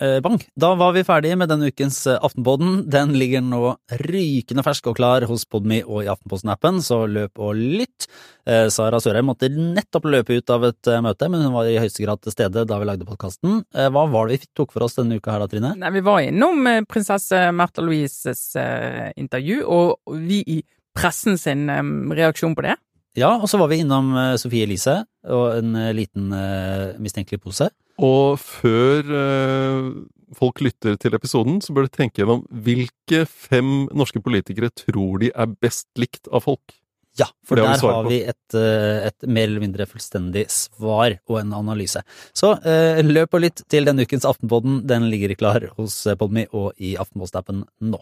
Eh, bang! Da var vi ferdige med denne ukens eh, Aftenpodden. Den ligger nå rykende fersk og klar hos Podmy og i Aftenposten-appen, så løp og lytt. Eh, Sara Sørheim måtte nettopp løpe ut av et møte, men hun var i høyeste grad til stede da vi lagde podkasten. Hva var det vi tok for oss denne uka her da, Trine? Nei, Vi var innom prinsesse Märtha Louises intervju, og vi i pressen sin reaksjon på det. Ja, og så var vi innom Sofie Elise og en liten mistenkelig pose. Og før eh, folk lytter til episoden, så bør du tenke gjennom hvilke fem norske politikere tror de er best likt av folk? Ja, for der har vi et, eh, et, mer eller mindre fullstendig svar og en analyse. Så eh, løp og lytt til denne ukens Aftenpodden. Den ligger klar hos Podmy og i Aftenposten-appen nå.